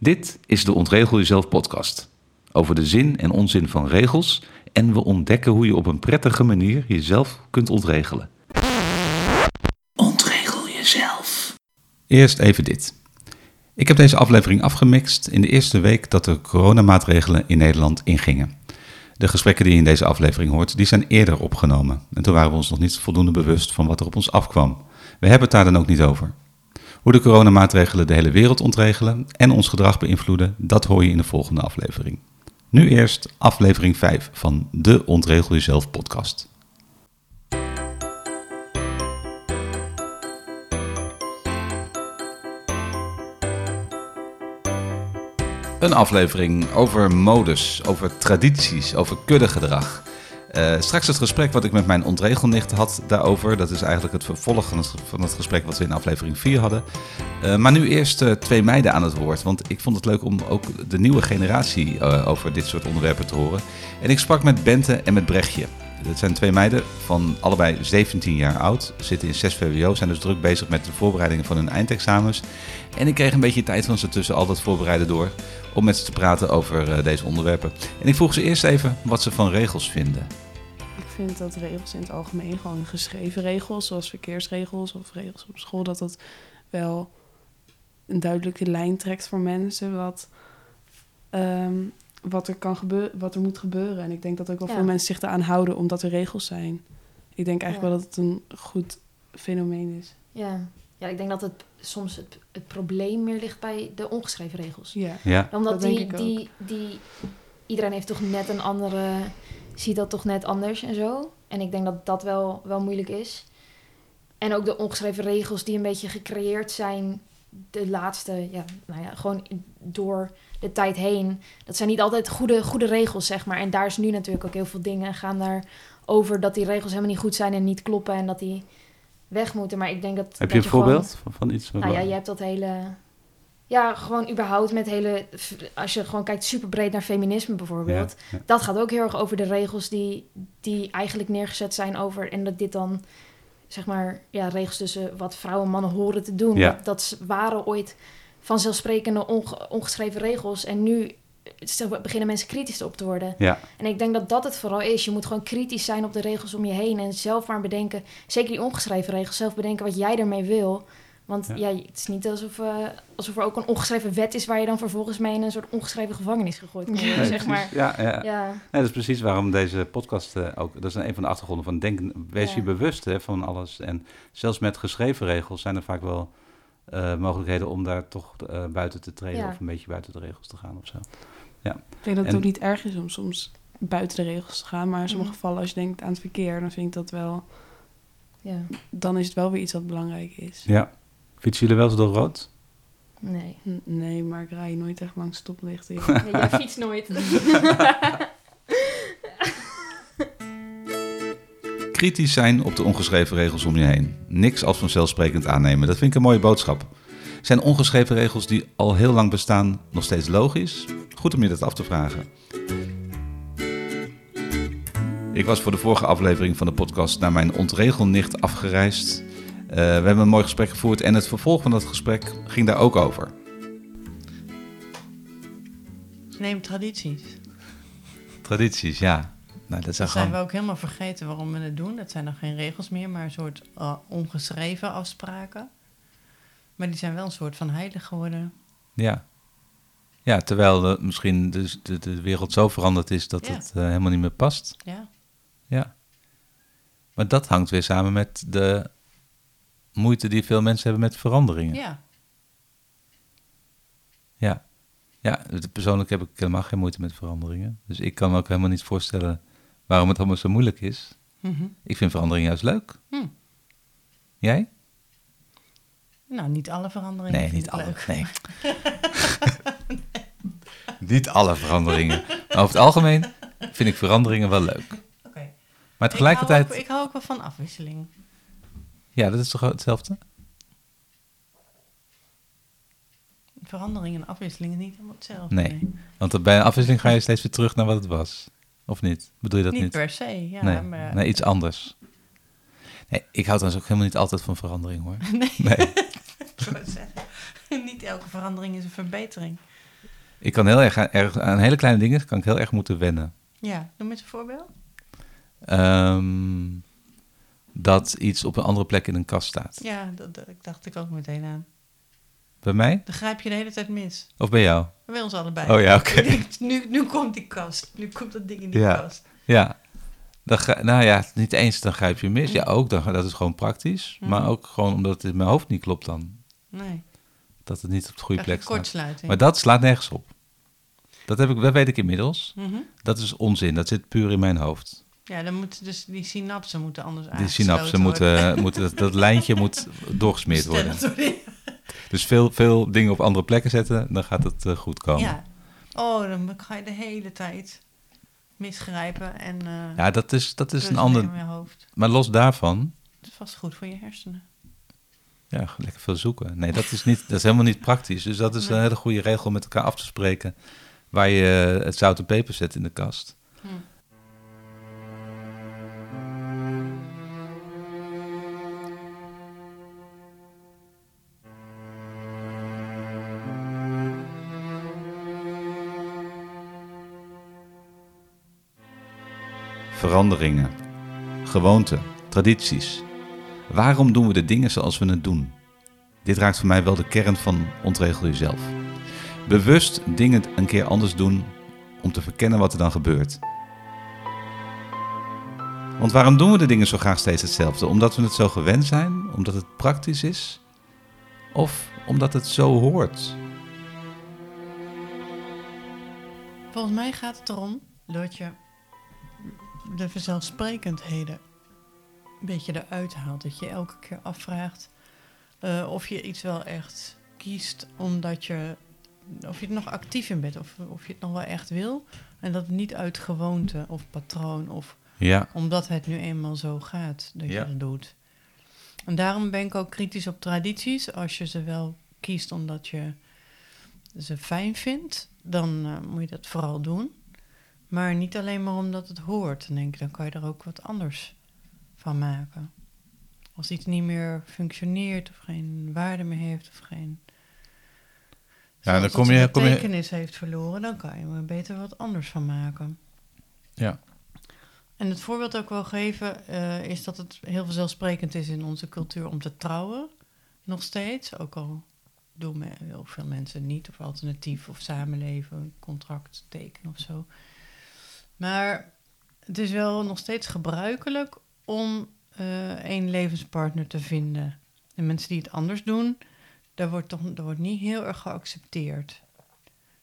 Dit is de Ontregel Jezelf podcast. Over de zin en onzin van regels en we ontdekken hoe je op een prettige manier jezelf kunt ontregelen. Ontregel jezelf. Eerst even dit. Ik heb deze aflevering afgemixt in de eerste week dat de coronamaatregelen in Nederland ingingen. De gesprekken die je in deze aflevering hoort, die zijn eerder opgenomen. En toen waren we ons nog niet voldoende bewust van wat er op ons afkwam. We hebben het daar dan ook niet over. Hoe de coronamaatregelen de hele wereld ontregelen en ons gedrag beïnvloeden, dat hoor je in de volgende aflevering. Nu eerst aflevering 5 van de Ontregel Jezelf podcast. Een aflevering over modes, over tradities, over kuddegedrag. Uh, straks het gesprek wat ik met mijn ontregelnicht had daarover. Dat is eigenlijk het vervolg van het, gesprek wat we in aflevering 4 hadden. Uh, maar nu eerst uh, twee meiden aan het woord. Want ik vond het leuk om ook de nieuwe generatie over dit soort onderwerpen te horen. En ik sprak met Bente en met Brechtje. Dat zijn twee meiden van allebei 17 jaar oud. Zitten in 6 VWO, zijn dus druk bezig met de voorbereidingen van hun eindexamens. En ik kreeg een beetje tijd van ze tussen al dat voorbereiden door om met ze te praten over deze onderwerpen. En ik vroeg ze eerst even wat ze van regels vinden. Ik vind dat regels in het algemeen, gewoon geschreven regels, zoals verkeersregels of regels op school, dat dat wel een duidelijke lijn trekt voor mensen wat, um, wat, er, kan gebeuren, wat er moet gebeuren. En ik denk dat ook wel ja. veel mensen zich eraan houden omdat er regels zijn. Ik denk eigenlijk ja. wel dat het een goed fenomeen is. Ja, ja ik denk dat het soms het, het probleem meer ligt bij de ongeschreven regels. Ja, ja. Omdat die, die, die, iedereen heeft toch net een andere ziet dat toch net anders en zo. En ik denk dat dat wel, wel moeilijk is. En ook de ongeschreven regels die een beetje gecreëerd zijn de laatste, ja, nou ja, gewoon door de tijd heen. Dat zijn niet altijd goede, goede regels, zeg maar. En daar is nu natuurlijk ook heel veel dingen gaan daar over dat die regels helemaal niet goed zijn en niet kloppen en dat die weg moeten. Maar ik denk dat. Heb dat je een voorbeeld van, van iets? Nou ja, je hebt dat hele ja, gewoon überhaupt met hele. Als je gewoon kijkt super breed naar feminisme bijvoorbeeld. Ja, ja. Dat gaat ook heel erg over de regels die, die eigenlijk neergezet zijn over. En dat dit dan, zeg maar, ja, regels tussen wat vrouwen en mannen horen te doen. Ja. Dat, dat waren ooit vanzelfsprekende onge, ongeschreven regels. En nu beginnen mensen kritisch op te worden. Ja. En ik denk dat dat het vooral is. Je moet gewoon kritisch zijn op de regels om je heen. En zelf maar bedenken, zeker die ongeschreven regels, zelf bedenken wat jij ermee wil. Want ja. ja. het is niet alsof, uh, alsof er ook een ongeschreven wet is waar je dan vervolgens mee in een soort ongeschreven gevangenis gegooid kan worden, nee, zeg maar. Ja, ja. ja. Nee, dat is precies waarom deze podcast uh, ook, dat is een van de achtergronden van denken, wees je bewust hè, van alles. En zelfs met geschreven regels zijn er vaak wel uh, mogelijkheden om daar toch buiten te treden of een beetje buiten de regels te gaan of zo. Ja. Ik denk dat het en, ook niet erg is om soms buiten de regels te gaan, maar in sommige mm. gevallen als je denkt aan het verkeer, dan vind ik dat wel, ja. dan is het wel weer iets wat belangrijk is. Ja. Fietsen jullie wel eens door rood? Nee. N nee, maar ik rij nooit echt langs stoplichten. nee, jij fietst nooit. Kritisch zijn op de ongeschreven regels om je heen. Niks als vanzelfsprekend aannemen. Dat vind ik een mooie boodschap. Zijn ongeschreven regels die al heel lang bestaan nog steeds logisch? Goed om je dat af te vragen. Ik was voor de vorige aflevering van de podcast naar mijn ontregelnicht afgereisd. Uh, we hebben een mooi gesprek gevoerd en het vervolg van dat gesprek ging daar ook over. Neem tradities. Tradities, ja. Nou, dat zijn, we ook helemaal vergeten waarom we het doen. Dat zijn dan geen regels meer, maar een soort uh, ongeschreven afspraken. Maar die zijn wel een soort van heilig geworden. Ja. Ja, terwijl de, misschien de, de, de, wereld zo veranderd is dat ja. het uh, helemaal niet meer past. Ja. Ja. Maar dat hangt weer samen met de moeite die veel mensen hebben met veranderingen. Ja. Ja. Ja, persoonlijk heb ik helemaal geen moeite met veranderingen. Dus ik kan me ook helemaal niet voorstellen waarom het allemaal zo moeilijk is. Mm -hmm. Ik vind verandering juist leuk. Hm. Jij? Nou, niet alle veranderingen. Nee, niet alle. Leuk. Nee. niet alle veranderingen. Maar over het algemeen vind ik veranderingen wel leuk. Okay. Maar tegelijkertijd. Ik hou, ook, ik hou ook wel van afwisseling. Ja, dat is toch hetzelfde? Verandering en afwisseling is niet helemaal hetzelfde. Nee, nee. want bij een afwisseling ga je steeds weer terug naar wat het was. Of niet? Bedoel je dat niet? Niet per se, ja. Nee, maar... nee iets anders. Nee, ik hou trouwens ook helemaal niet altijd van verandering hoor. Nee. nee. niet elke verandering is een verbetering. Ik kan heel erg, erg aan hele kleine dingen kan ik heel erg moeten wennen. Ja, noem eens een voorbeeld. Ehm, dat iets op een andere plek in een kast staat. Ja, dat, dat dacht ik ook meteen aan. Bij mij? Dan grijp je de hele tijd mis. Of bij jou? Bij ons allebei. Oh ja, oké. Ik denk, nu, nu komt die kast. Nu komt dat ding in die Ja. kast. Ja. Dan ga, nou ja, niet eens dan grijp je mis. Ja, ook. Dan, dat is gewoon praktisch. Mhm. Maar ook gewoon omdat het in mijn hoofd niet klopt dan. Nee. Dat het niet op de goede plek staat. kortsluiting. Maar dat slaat nergens op. Dat, heb ik, dat weet ik inmiddels. Mhm. Dat is onzin. Dat zit puur in mijn hoofd. Ja, dan moeten dus die synapsen moeten anders Die synapsen moeten, moeten dat, dat lijntje moet doorgesmeerd worden. Dus veel, veel dingen op andere plekken zetten, dan gaat het eh, goed komen. Ja. Oh, dan ga je de hele tijd misgrijpen en... eh Ja, dat is, dat is een ander. Maar los daarvan, Het is vast goed voor je hersenen. ja, lekker veel zoeken. Nee, dat is, niet, dat is helemaal niet praktisch. Dus dat is een hele goede regel om met elkaar af te spreken. Waar je eh, het zout en peper zet in de kast. Hm. Veranderingen, gewoonten, tradities. Waarom doen we de dingen zoals we het doen? Dit raakt voor mij wel de kern van ontregel jezelf. Bewust dingen een keer anders doen om te verkennen wat er dan gebeurt. Want waarom doen we de dingen zo graag steeds hetzelfde? Omdat we het zo gewend zijn? Omdat het praktisch is? Of omdat het zo hoort? Volgens mij gaat het erom dat je de vanzelfsprekendheden een beetje eruit haalt. Dat je elke keer afvraagt eh, of je iets wel echt kiest omdat je, of je er nog actief in bent, of, of je het nog wel echt wil. En dat het niet uit gewoonte of patroon of Ja, omdat het nu eenmaal zo gaat dat Ja. je dat doet. En daarom ben ik ook kritisch op tradities. Als je ze wel kiest omdat je ze fijn vindt, dan eh, moet je dat vooral doen. Maar niet alleen maar omdat het hoort. Dan denk ik, dan kan je er ook wat anders van maken. Als iets niet meer functioneert of geen waarde meer heeft of geen... Ja, dan kom je- kom je- betekenis heeft verloren, dan kan je er beter wat anders van maken. ja. En het voorbeeld ik wil geven eh, is dat het heel vanzelfsprekend is in onze cultuur om te trouwen. Nog steeds. Ook al doen heel veel mensen niet. Of alternatief of samenleven, een contract tekenen of zo. Maar het is wel nog steeds gebruikelijk om eh één levenspartner te vinden. En mensen die het anders doen, daar wordt, toch, daar wordt niet heel erg geaccepteerd.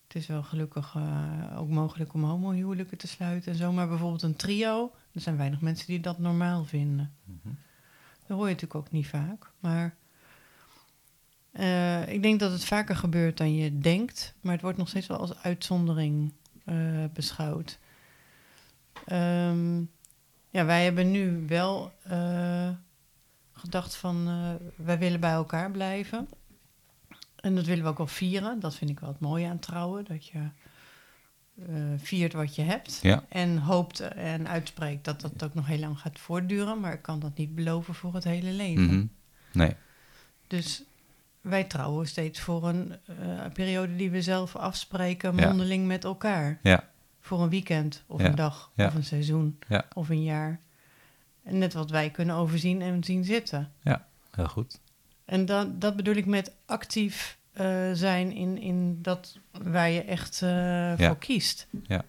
Het is wel gelukkig eh, ook mogelijk om homohuwelijken te sluiten en zo. Maar bijvoorbeeld een trio, er zijn weinig mensen die dat normaal vinden. Dat hoor je natuurlijk ook niet vaak. Maar eh, ik denk dat het vaker gebeurt dan je denkt. Maar het wordt nog steeds wel als uitzondering eh, beschouwd. Ehm, ja, wij hebben nu wel eh, gedacht van... eh, wij willen bij elkaar blijven. En dat willen we ook wel vieren. Dat vind ik wel het mooie aan trouwen. Dat je eh, viert wat je hebt. Ja. En hoopt en uitspreekt dat dat ook nog heel lang gaat voortduren. Maar ik kan dat niet beloven voor het hele leven. Mhm. Nee. Dus wij trouwen steeds voor een periode die we zelf afspreken, Ja. mondeling met elkaar. Ja. Voor een weekend of Ja. een dag Ja. of een seizoen Ja. of een jaar. En net wat wij kunnen overzien en zien zitten. Heel goed. En dat, dat bedoel ik met actief eh, zijn in, in dat waar je echt eh, Ja. voor kiest. Ja.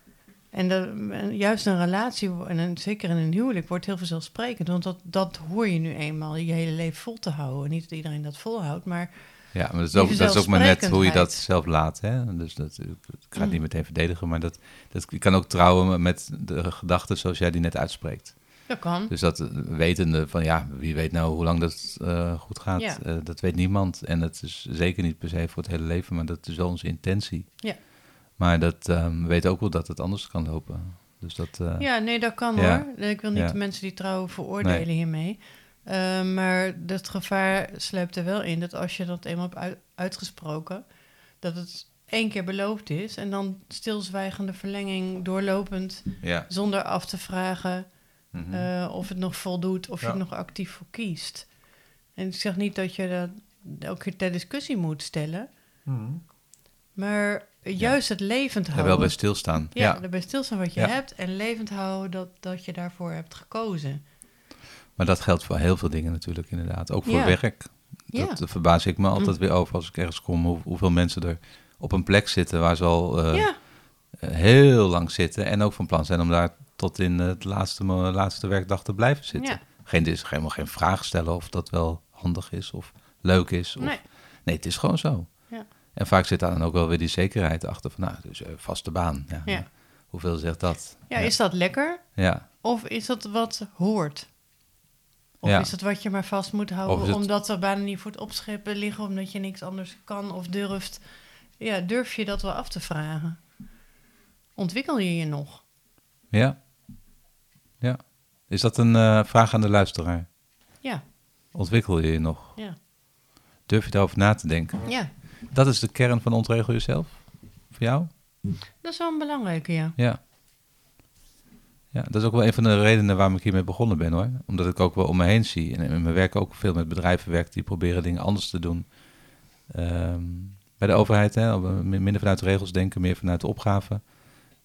En, juist een relatie, en een- zeker in een huwelijk, wordt heel vanzelfsprekend. Want dat, dat hoor je nu eenmaal je hele leven vol te houden. Niet dat iedereen dat volhoudt, maar Ja, maar dat is, ook, dat is ook maar net hoe je dat zelf laat. Hè? Dus dat, ik ga het Mm. niet meteen verdedigen, maar dat, dat, je kan ook trouwen met de gedachten zoals jij die net uitspreekt. dat kan. Dus dat eh, wetende van ja, wie weet nou hoe lang dat eh, goed gaat, Ja. eh, dat weet niemand. En dat is zeker niet per se voor het hele leven, maar dat is wel onze intentie. Ja. Maar dat ehm, we weten ook wel dat het anders kan lopen. Dus dat, eh, Ja, nee, dat kan Ja. hoor. Ik wil niet Ja. de mensen die trouwen veroordelen Nee. hiermee. Eh, maar het gevaar sluipt er wel in dat als je dat eenmaal hebt uit- uitgesproken, dat het één keer beloofd is en dan stilzwijgende verlenging doorlopend ja. zonder af te vragen Mhm. eh, of het nog voldoet, of je Ja. er nog actief voor kiest. En ik zeg niet dat je dat elke keer ter discussie moet stellen. Mhm. Maar juist het levend houden. wel bij stilstaan. ja, Ja, erbij stilstaan wat je Ja. hebt en levend houden dat, dat je daarvoor hebt gekozen. Maar dat geldt voor heel veel dingen natuurlijk inderdaad. Ook voor Ja. werk. Ja. Dat verbaas ik me altijd weer over als ik ergens kom. hoe- hoeveel mensen er op een plek zitten waar ze al eh, ja, eh, heel lang zitten. En ook van plan zijn om daar tot in het laatste, laatste werkdag te blijven zitten. ja. Geen, is helemaal geen vraag stellen of dat wel handig is of leuk is. Of, Nee. nee, het is gewoon zo. Ja. En vaak zit daar dan ook wel weer die zekerheid achter van, nou, dus eh, vaste baan. Ja, Ja. hoeveel zegt dat? ja, is dat lekker? ja. Of is dat wat hoort? Of Ja. is het wat je maar vast moet houden het- omdat er bijna niet voor het opscheppen liggen, omdat je niks anders kan of durft? Ja, durf je dat wel af te vragen? Ontwikkel je je nog? Ja. Ja. Is dat een eh, vraag aan de luisteraar? Ja, Ontwikkel je je nog? ja, Durf je daarover na te denken? ja. Dat is de kern van ontregel jezelf? Voor jou? Dat is wel een belangrijke, ja. Ja. Ja, dat is ook wel een van de redenen waarom ik hiermee begonnen ben hoor. Omdat ik ook wel om me heen zie. En in mijn werk ook veel met bedrijven werk die proberen dingen anders te doen. Ehm, bij de overheid, hè, een- minder vanuit de regels denken, meer vanuit de opgave.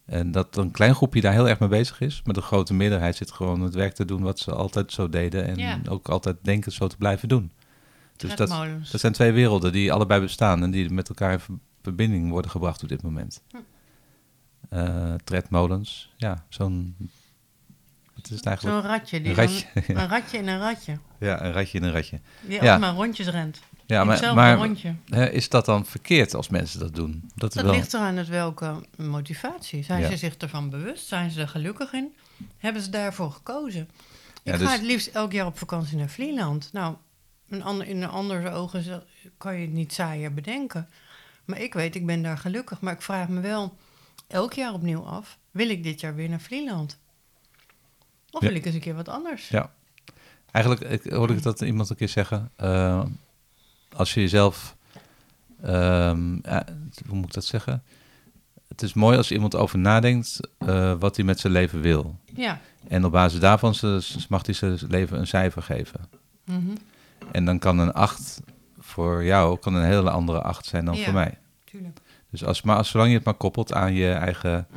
En dat een klein groepje daar heel erg mee bezig is. Maar de grote meerderheid zit gewoon het werk te doen wat ze altijd zo deden. En Ja. ook altijd denken zo te blijven doen. Dus dat, dat zijn twee werelden die allebei bestaan en die met elkaar in ver- verbinding worden gebracht op dit moment. Hm. Eh, tredmolens, ja, zo'n. Het is het eigenlijk. Zo'n ratje. Die Een ratje, dan- een ratje in een ratje. Ja, een ratje in een ratje. Die Ja. allemaal rondjes rent. Ja, maar, maar rondje. is dat dan verkeerd als mensen dat doen? Dat Dat wel. ligt eraan uit welke motivatie. Zijn Ja. ze zich ervan bewust? Zijn ze er gelukkig in? Hebben ze daarvoor gekozen? Ja, Ik dus- ga het liefst elk jaar op vakantie naar Vlieland. Nou, een ander, in een ander ogen kan je het niet saaier bedenken. Maar ik weet, ik ben daar gelukkig. Maar ik vraag me wel elk jaar opnieuw af... wil ik dit jaar weer naar Vlieland? Of wil ik eens een keer wat anders? Ja. Eigenlijk ik, hoorde ik dat iemand een keer zeggen. eh, als je jezelf. ehm, ja, hoe moet ik dat zeggen? Het is mooi als iemand over nadenkt eh, wat hij met zijn leven wil. Ja. En op basis daarvan ze- mag hij zijn leven een cijfer geven. Mhm. En dan kan een 8 voor jou kan een hele andere 8 zijn dan Ja. voor mij. Tuurlijk. Dus als, maar als, zolang je het maar koppelt aan je eigen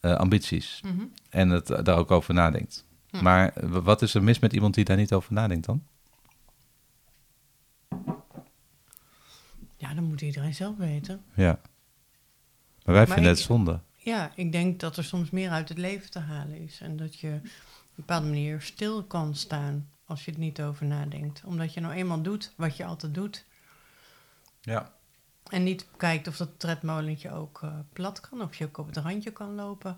eh, ambities. Mhm. En het, daar ook over nadenkt. Hm. Maar w- wat is er mis met iemand die daar niet over nadenkt dan? Ja, dan moet iedereen zelf weten. Ja. Maar wij vinden ik- het zonde. Ja, ik denk dat er soms meer uit het leven te halen is. En dat je op een bepaalde manier stil kan staan als je het niet over nadenkt. Omdat je nou eenmaal doet wat je altijd doet. Ja. En niet kijkt of dat tredmolentje ook eh, plat kan. Of je ook op het randje kan lopen.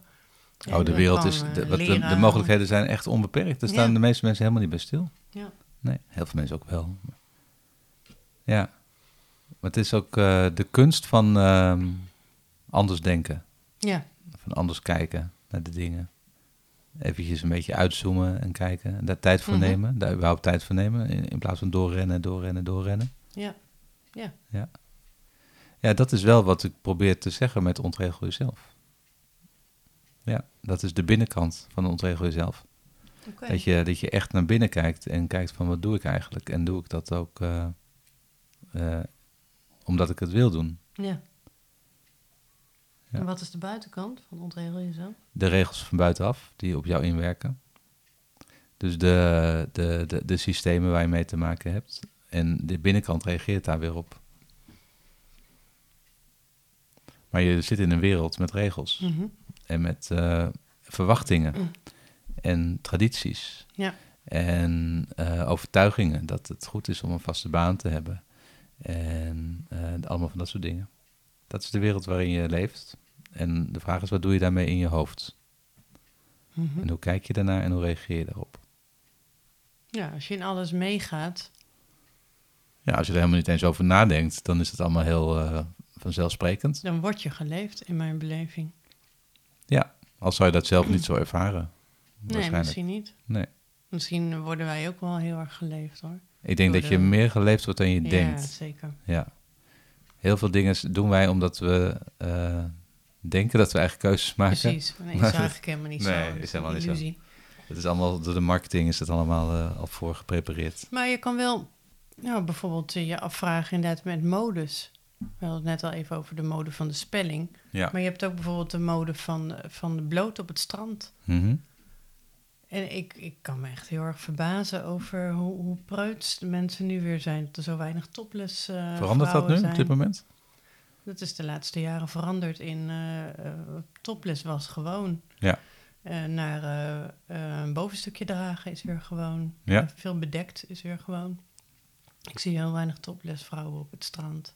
En Oh, de wereld is. eh, De, wat de, mogelijkheden zijn echt onbeperkt. Daar staan Ja. de meeste mensen helemaal niet bij stil. Ja. Nee, heel veel mensen ook wel. Ja. Maar het is ook eh, de kunst van ehm, anders denken. Ja, Van anders kijken naar de dingen. Eventjes een beetje uitzoomen en kijken. En daar tijd voor Mhm. nemen. Daar überhaupt tijd voor nemen. In, in plaats van doorrennen, doorrennen, doorrennen. ja, ja. Ja. Ja, dat is wel wat ik probeer te zeggen met ontregel jezelf. Ja, dat is de binnenkant van ontregel jezelf. Dat, je, dat je echt naar binnen kijkt en kijkt van wat doe ik eigenlijk? En doe ik dat ook eh, eh, omdat ik het wil doen? Ja. Ja. En wat is de buitenkant van ontregel jezelf? De regels van buitenaf die op jou inwerken. Dus de, de, de, de systemen waar je mee te maken hebt. En de binnenkant reageert daar weer op. Maar je zit in een wereld met regels. Mhm. en met eh, verwachtingen Mm. en tradities Ja. en eh, overtuigingen dat het goed is om een vaste baan te hebben en eh, allemaal van dat soort dingen. Dat is de wereld waarin je leeft. En de vraag is, wat doe je daarmee in je hoofd? Mhm. En hoe kijk je daarnaar en hoe reageer je daarop? Ja, als je in alles meegaat. Ja, als je er helemaal niet eens over nadenkt, dan is het allemaal heel vanzelfsprekend. Dan word je geleefd, in mijn beleving. Ja, al zou je dat zelf niet zo ervaren. Nee, misschien niet. Nee. Misschien worden wij ook wel heel erg geleefd, hoor. Ik denk Door dat je meer geleefd wordt dan je Ja, denkt. zeker. Ja. Heel veel dingen doen wij omdat we eh, denken dat we eigen keuzes maken. Precies. Nee, is eigenlijk helemaal niet zo. Nee, Dat is helemaal niet zo. Het is allemaal door de marketing is het allemaal eh, al voor geprepareerd. Maar je kan wel nou, bijvoorbeeld eh, je afvragen inderdaad met modus. We hadden het net al even over de mode van de spelling. Ja. Maar je hebt ook bijvoorbeeld de mode van, van de bloot op het strand. Mhm. En ik, ik kan me echt heel erg verbazen over hoe, hoe preuts de mensen nu weer zijn. Dat er zo weinig topless eh Verandert dat nu zijn. op dit moment? Dat is de laatste jaren veranderd in eh, topless was gewoon. Ja. Naar een bovenstukje dragen is weer gewoon. Ja. Veel bedekt is weer gewoon. Ik zie heel weinig topless vrouwen op het strand.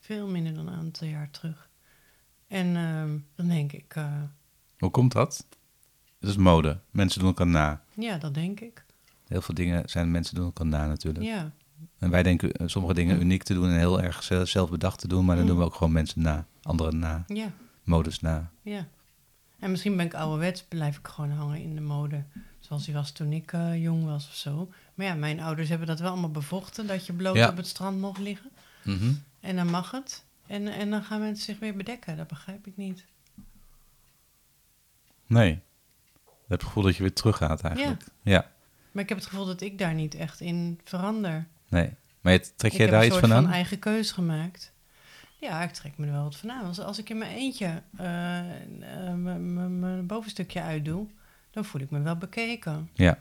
Veel minder dan een aantal jaar terug. En ehm, dan denk ik, eh, Hoe komt dat? Het is mode. Mensen doen elkaar na. ja, dat denk ik. Heel veel dingen zijn mensen doen elkaar na natuurlijk. Ja, En wij denken eh, sommige dingen uniek te doen en heel erg ze- zelfbedacht te doen, maar dan Mm. doen we ook gewoon mensen na. Anderen na. ja, Modus na. ja. En misschien ben ik ouderwets, blijf ik gewoon hangen in de mode. Zoals die was toen ik eh, jong was of zo. Maar ja, mijn ouders hebben dat wel allemaal bevochten, dat je bloot Ja. op het strand mocht liggen. Mhm. En dan mag het. En, en dan gaan mensen zich weer bedekken. Dat begrijp ik niet. Nee. Het gevoel dat je weer teruggaat eigenlijk. Ja. Maar ik heb het gevoel dat ik daar niet echt in verander. Nee. Maar je- trek ik jij heb daar een iets van aan? van eigen keus gemaakt. Ja, ik trek me er wel wat van aan. Als, als ik in mijn eentje eh, eh, mijn bovenstukje uitdoe, dan voel ik me wel bekeken. Ja.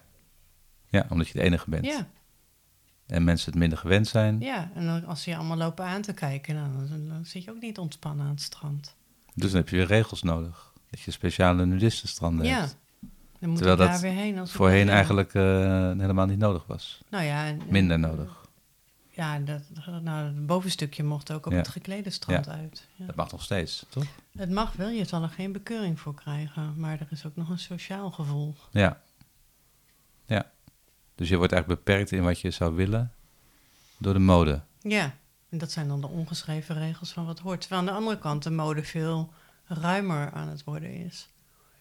Ja, omdat je de enige bent. Ja, En mensen het minder gewend zijn. ja. en als ze je allemaal lopen aan te kijken, nou, dan, dan zit je ook niet ontspannen aan het strand. Dus dan heb je weer regels nodig. Dat je speciale nudistenstranden Ja, hebt. dan moet Terwijl dat daar weer heen. Als Voorheen eigenlijk eh, helemaal niet nodig was. Nou ja, en- Minder nodig. Ja, dat, nou, het bovenstukje mocht ook op Ja. het geklede strand uit. Ja. Dat mag nog steeds, toch? Het mag wel, je zal er geen bekeuring voor krijgen. Maar er is ook nog een sociaal gevolg. Ja. Ja. Dus je wordt eigenlijk beperkt in wat je zou willen door de mode. Ja, en dat zijn dan de ongeschreven regels van wat hoort. Terwijl aan de andere kant de mode veel ruimer aan het worden is.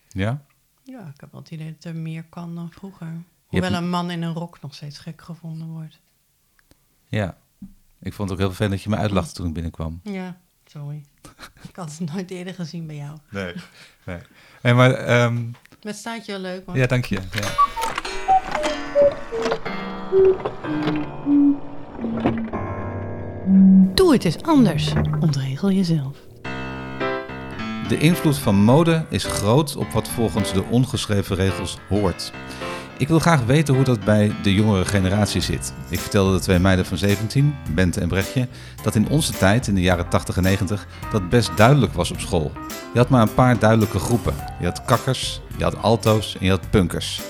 Ja? Ja, ik heb wel het idee dat er meer kan dan vroeger. Hoewel hebt- een man in een rok nog steeds gek gevonden wordt. Ja. Ik vond het ook heel vervelend dat je me uitlachte toen ik binnenkwam. Ja, sorry. ik had het nooit eerder gezien bij jou. Nee. nee. Hey, maar, ehm, Met staat je wel leuk, man. ja, dank je. Ja. Doe het eens anders. Ontregel jezelf. De invloed van mode is groot op wat volgens de ongeschreven regels hoort. Ik wil graag weten hoe dat bij de jongere generatie zit. Ik vertelde de twee meiden van 17, Bente en Brechtje, dat in onze tijd, in de jaren 80 en 90, dat best duidelijk was op school. Je had maar een paar duidelijke groepen. Je had kakkers, je had alto's en je had punkers.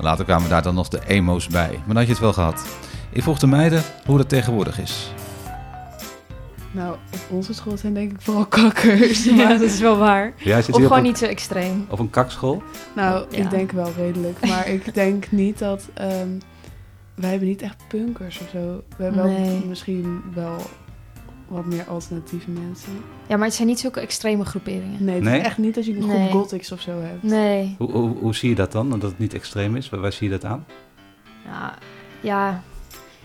Later kwamen daar dan nog de emo's bij, maar dan had je het wel gehad. Ik vroeg de meiden hoe dat tegenwoordig is. Nou, op onze school zijn denk ik vooral kakkers. Ja, Maar, dat is wel waar. Ja, Of gewoon niet zo extreem. op een kakschool? nou, Ja. ik denk wel redelijk. Maar ik denk niet dat... ehm, wij hebben niet echt punkers of zo. We hebben wel misschien wel wat meer alternatieve mensen. Ja, maar het zijn niet zulke extreme groeperingen. Nee, het Nee? is echt niet dat je een groep Nee. gothics of zo hebt. Nee. Hoe, hoe, hoe zie je dat dan, dat het niet extreem is? Waar, waar zie je dat aan? Ja, ja.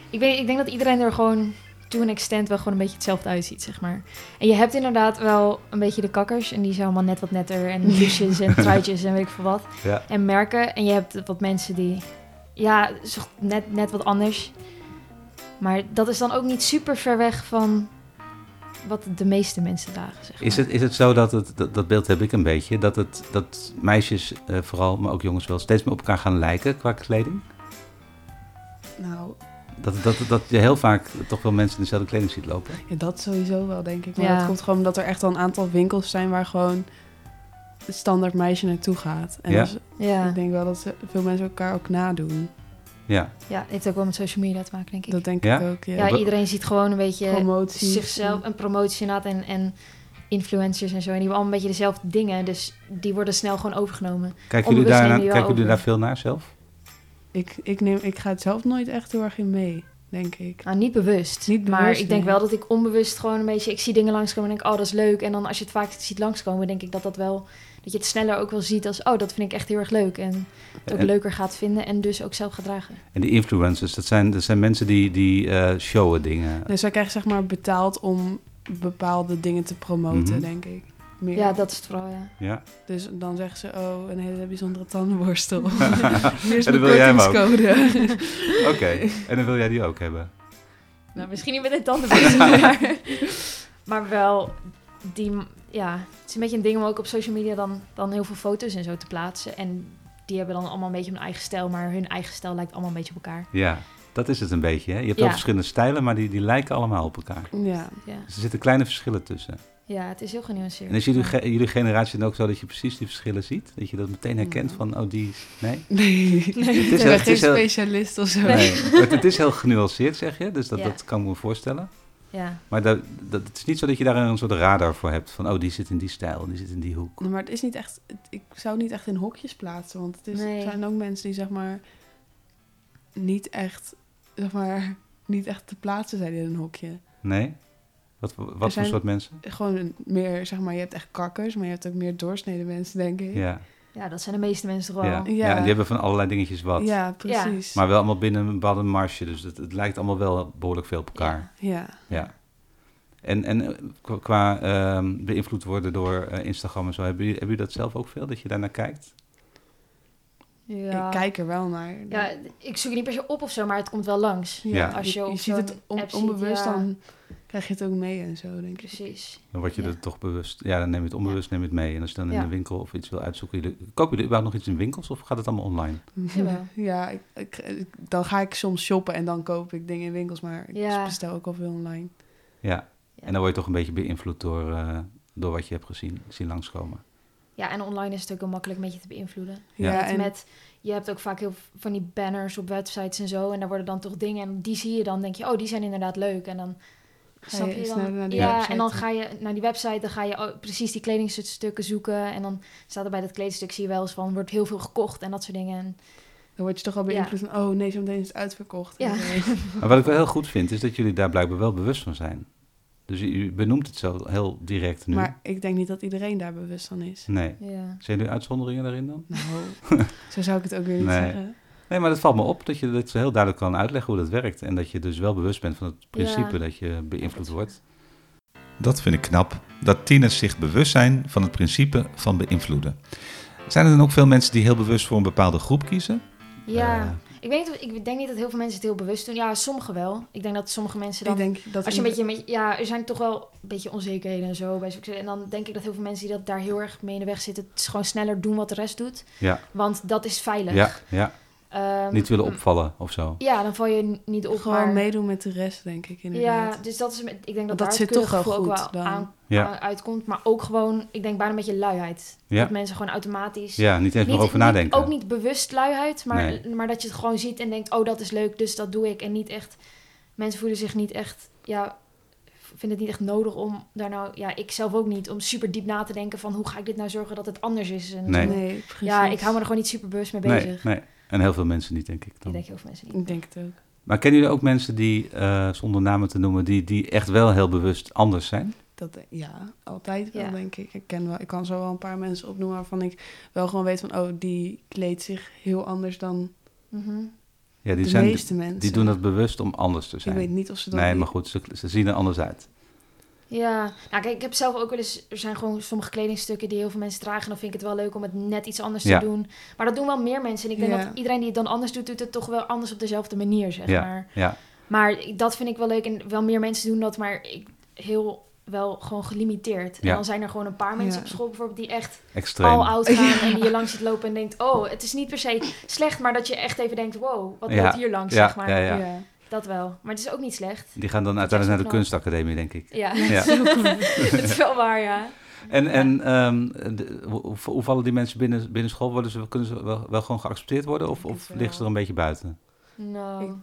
Ik, weet, ik denk dat iedereen er gewoon to an extent wel gewoon een beetje hetzelfde uitziet, zeg maar. En je hebt inderdaad wel een beetje de kakkers. En die zijn allemaal net wat netter. En blouses en truitjes en weet ik veel wat. Ja. En merken. En je hebt wat mensen die... Ja, net, net wat anders. Maar dat is dan ook niet super ver weg van wat de meeste mensen dragen, zeg maar. Is het, is het zo dat het, dat, dat beeld heb ik een beetje, dat, het, dat meisjes eh, vooral, maar ook jongens wel, steeds meer op elkaar gaan lijken qua kleding? Nou, Dat, dat, dat je heel vaak toch wel mensen in dezelfde kleding ziet lopen? ja, dat sowieso wel, denk ik. Maar Ja. dat komt gewoon omdat er echt al een aantal winkels zijn waar gewoon het standaard meisje naartoe gaat. En Ja? dus, Ja. ik denk wel dat ze- veel mensen elkaar ook nadoen. Ja, ja, het heeft ook wel met social media te maken, denk ik. Dat denk Ja? ik ook, ja. iedereen ziet gewoon een beetje Promotie. zichzelf, een promotie inderdaad en, en influencers en zo. En die hebben allemaal een beetje dezelfde dingen, dus die worden snel gewoon overgenomen. kijken jullie, daar, kijken jullie daar veel naar zelf? Ik, ik, neem, ik ga het zelf nooit echt heel erg in mee, denk ik. Nou, niet bewust. Niet maar bewust, ik denk wel dat ik onbewust gewoon een beetje... Ik zie dingen langskomen en denk, oh, dat is leuk. En dan als je het vaak ziet langskomen, denk ik dat dat wel... Dat je het sneller ook wel ziet als, oh, dat vind ik echt heel erg leuk. En het ook En- leuker gaat vinden en dus ook zelf gaat dragen. En die influencers, dat zijn, dat zijn mensen die, die eh, showen dingen. Dus zij krijgen zeg maar betaald om bepaalde dingen te promoten, Mhm. denk ik. Meer. Ja, dat is het vooral, ja. Ja. Dus dan zeggen ze, oh, een hele bijzondere tandenborstel. Hier is En dan mijn wil jij hem ook. kortingscode. Oké, en dan wil jij die ook hebben? Nou, misschien niet met een tandenborstel, maar, maar wel die, ja, het is een beetje een ding om ook op social media dan, dan heel veel foto's en zo te plaatsen. En die hebben dan allemaal een beetje hun eigen stijl, maar hun eigen stijl lijkt allemaal een beetje op elkaar. Ja, dat is het een beetje. Hè? Je hebt Ja. wel verschillende stijlen, maar die, die lijken allemaal op elkaar. Ja. Ja, Dus er zitten kleine verschillen tussen. ja het is heel genuanceerd. En is jullie, ge- jullie generatie dan ook zo dat je precies die verschillen ziet? Dat je dat meteen herkent Ja. van, oh, die... is- Nee? Nee, Het ik is ben heel- geen het specialist of zo. Nee. Het, het is heel genuanceerd, zeg je. Dus dat, Ja. dat kan ik me voorstellen. Ja, Maar dat, dat, het is niet zo dat je daar een soort radar voor hebt. Van, oh, die zit in die stijl, die zit in die hoek. Maar het is niet echt, het- ik zou het niet echt in hokjes plaatsen. Want het is, Nee. er zijn ook mensen die zeg maar niet echt, zeg maar, niet echt te plaatsen zijn in een hokje. Nee? Wat, wat voor zijn- soort mensen? Gewoon meer, zeg maar, je hebt echt kakkers, maar je hebt ook meer doorsneden mensen, denk ik. Ja, ja, dat zijn de meeste mensen toch wel. ja. Ja. ja. en die hebben van allerlei dingetjes wat. Ja, precies. Maar wel allemaal binnen een bepaalde marge. Dus het, het lijkt allemaal wel behoorlijk veel op elkaar. Ja. Ja. En, en eh, qua, qua, ehm, beïnvloed worden door eh, Instagram en zo, hebben jullie, hebben jullie dat zelf ook veel? Dat je daar naar kijkt? Ja. Ik kijk er wel naar. Ja, ik zoek het niet per se op of zo, maar het komt wel langs. Ja. Als je je, ziet het on- app ziet, onbewust, ja. dan krijg je het ook mee en zo, denk ik. Precies. Dan word je Ja. er toch bewust. Ja, dan neem je het onbewust neem je het mee. En als je dan in Ja. de winkel of iets wil uitzoeken. Jullie, kopen jullie überhaupt nog iets in winkels of gaat het allemaal online? Jawel. Ja, ik, ik- ik- dan ga ik soms shoppen en dan koop ik dingen in winkels, maar ik Ja. bestel ook al veel online. Ja. Ja. En dan word je toch een beetje beïnvloed door, eh, door wat je hebt gezien, zien langskomen. Ja, en online is het ook heel makkelijk een beetje te beïnvloeden. Ja. Ja, met, en met, je hebt ook vaak heel van die banners op websites en zo. En daar worden dan toch dingen. En die zie je dan, denk je, oh, die zijn inderdaad leuk. En dan snap je je sneller dan. naar die ja, website en dan ga je naar die website, dan ga je precies die kledingstukken zoeken. En dan staat er bij dat kledingstuk, zie je wel eens van, wordt heel veel gekocht en dat soort dingen. En, dan word je toch al beïnvloed van, oh nee, zo meteen is het uitverkocht. Ja. Maar wat ik wel heel goed vind, is dat jullie daar blijkbaar wel bewust van zijn. Dus u, u benoemt het zo heel direct nu. Maar ik denk niet dat iedereen daar bewust van is. Nee. ja. Zijn er uitzonderingen daarin dan? Nou, zo zou ik het ook weer niet Nee. zeggen. Nee, maar dat valt me op dat je dat heel duidelijk kan uitleggen hoe dat werkt. En dat je dus wel bewust bent van het principe Ja. dat je beïnvloed wordt. Dat vind ik knap, dat tieners zich bewust zijn van het principe van beïnvloeden. Zijn er dan ook veel mensen die heel bewust voor een bepaalde groep kiezen? Ja, Eh, ik, weet niet, of- ik denk niet dat heel veel mensen het heel bewust doen. Ja, sommigen wel. Ik denk dat sommige mensen dan... Ik denk dat Als je een beetje, ja, er zijn toch wel een beetje onzekerheden en zo bij succes. En dan denk ik dat heel veel mensen die dat daar heel erg mee in de weg zitten, het is gewoon sneller doen wat de rest doet. Ja, Want dat is veilig. ja, ja. Ehm, Niet willen opvallen of zo. Ja, dan val je niet op. gewoon maar, meedoen met de rest, denk ik ja, inderdaad. dus dat is, met- ik denk dat dat daar zit toch wel gevoel ook goed wel dan. aan, Ja. aan- uitkomt. Maar ook gewoon, ik denk bijna een beetje luiheid. Ja, Dat mensen gewoon automatisch... ja niet eens meer over niet- nadenken. Ook niet bewust luiheid, maar, Nee. maar dat je het gewoon ziet en denkt, oh, dat is leuk, dus dat doe ik. En niet echt, mensen voelen zich niet echt, ja, vinden het niet echt nodig om daar nou, ja, ik zelf ook niet, om super diep na te denken van hoe ga ik dit nou zorgen dat het anders is. En Nee. zo. Nee, precies. Ja, ik hou me er gewoon niet super bewust mee nee, bezig. nee. En heel veel mensen niet, denk ik Ik dan. denk heel veel mensen niet. Ik denk het ook. Maar kennen jullie ook mensen die, eh, zonder namen te noemen, die, die echt wel heel bewust anders zijn? Dat, ja, altijd wel, Ja. denk ik. Ik, ken wel, ik kan zo wel een paar mensen opnoemen waarvan ik wel gewoon weet van... oh, die kleedt zich heel anders dan Mhm. Ja, die, de zijn, meeste mensen. die doen dat bewust om anders te Ik zijn. weet niet of ze dat... Nee, maar goed, ze, ze zien er anders uit. Ja, nou kijk, ik heb zelf ook wel eens, er zijn gewoon sommige kledingstukken die heel veel mensen dragen. En dan vind ik het wel leuk om het net iets anders Ja. te doen. Maar dat doen wel meer mensen. En ik denk Ja. dat iedereen die het dan anders doet, doet het toch wel anders op dezelfde manier, zeg Ja, maar. ja, Maar dat vind ik wel leuk. En wel meer mensen doen dat, maar ik heel wel gewoon gelimiteerd. En Ja. dan zijn er gewoon een paar mensen Ja. op school bijvoorbeeld die echt al oud gaan Ja. en die je langs ziet lopen en denkt, oh, het is niet per se slecht, maar dat je echt even denkt, wow, wat Ja. loopt hier langs, Ja, zeg maar. Dat wel. Maar het is ook niet slecht. Die gaan dan uiteindelijk naar de knap. kunstacademie, denk ik. Ja, Ja. dat is wel waar, ja. En, en ehm, de- hoe, hoe vallen die mensen binnen, binnen school? Worden ze, kunnen ze wel, wel gewoon geaccepteerd worden of, of liggen ze er een beetje buiten? Nou,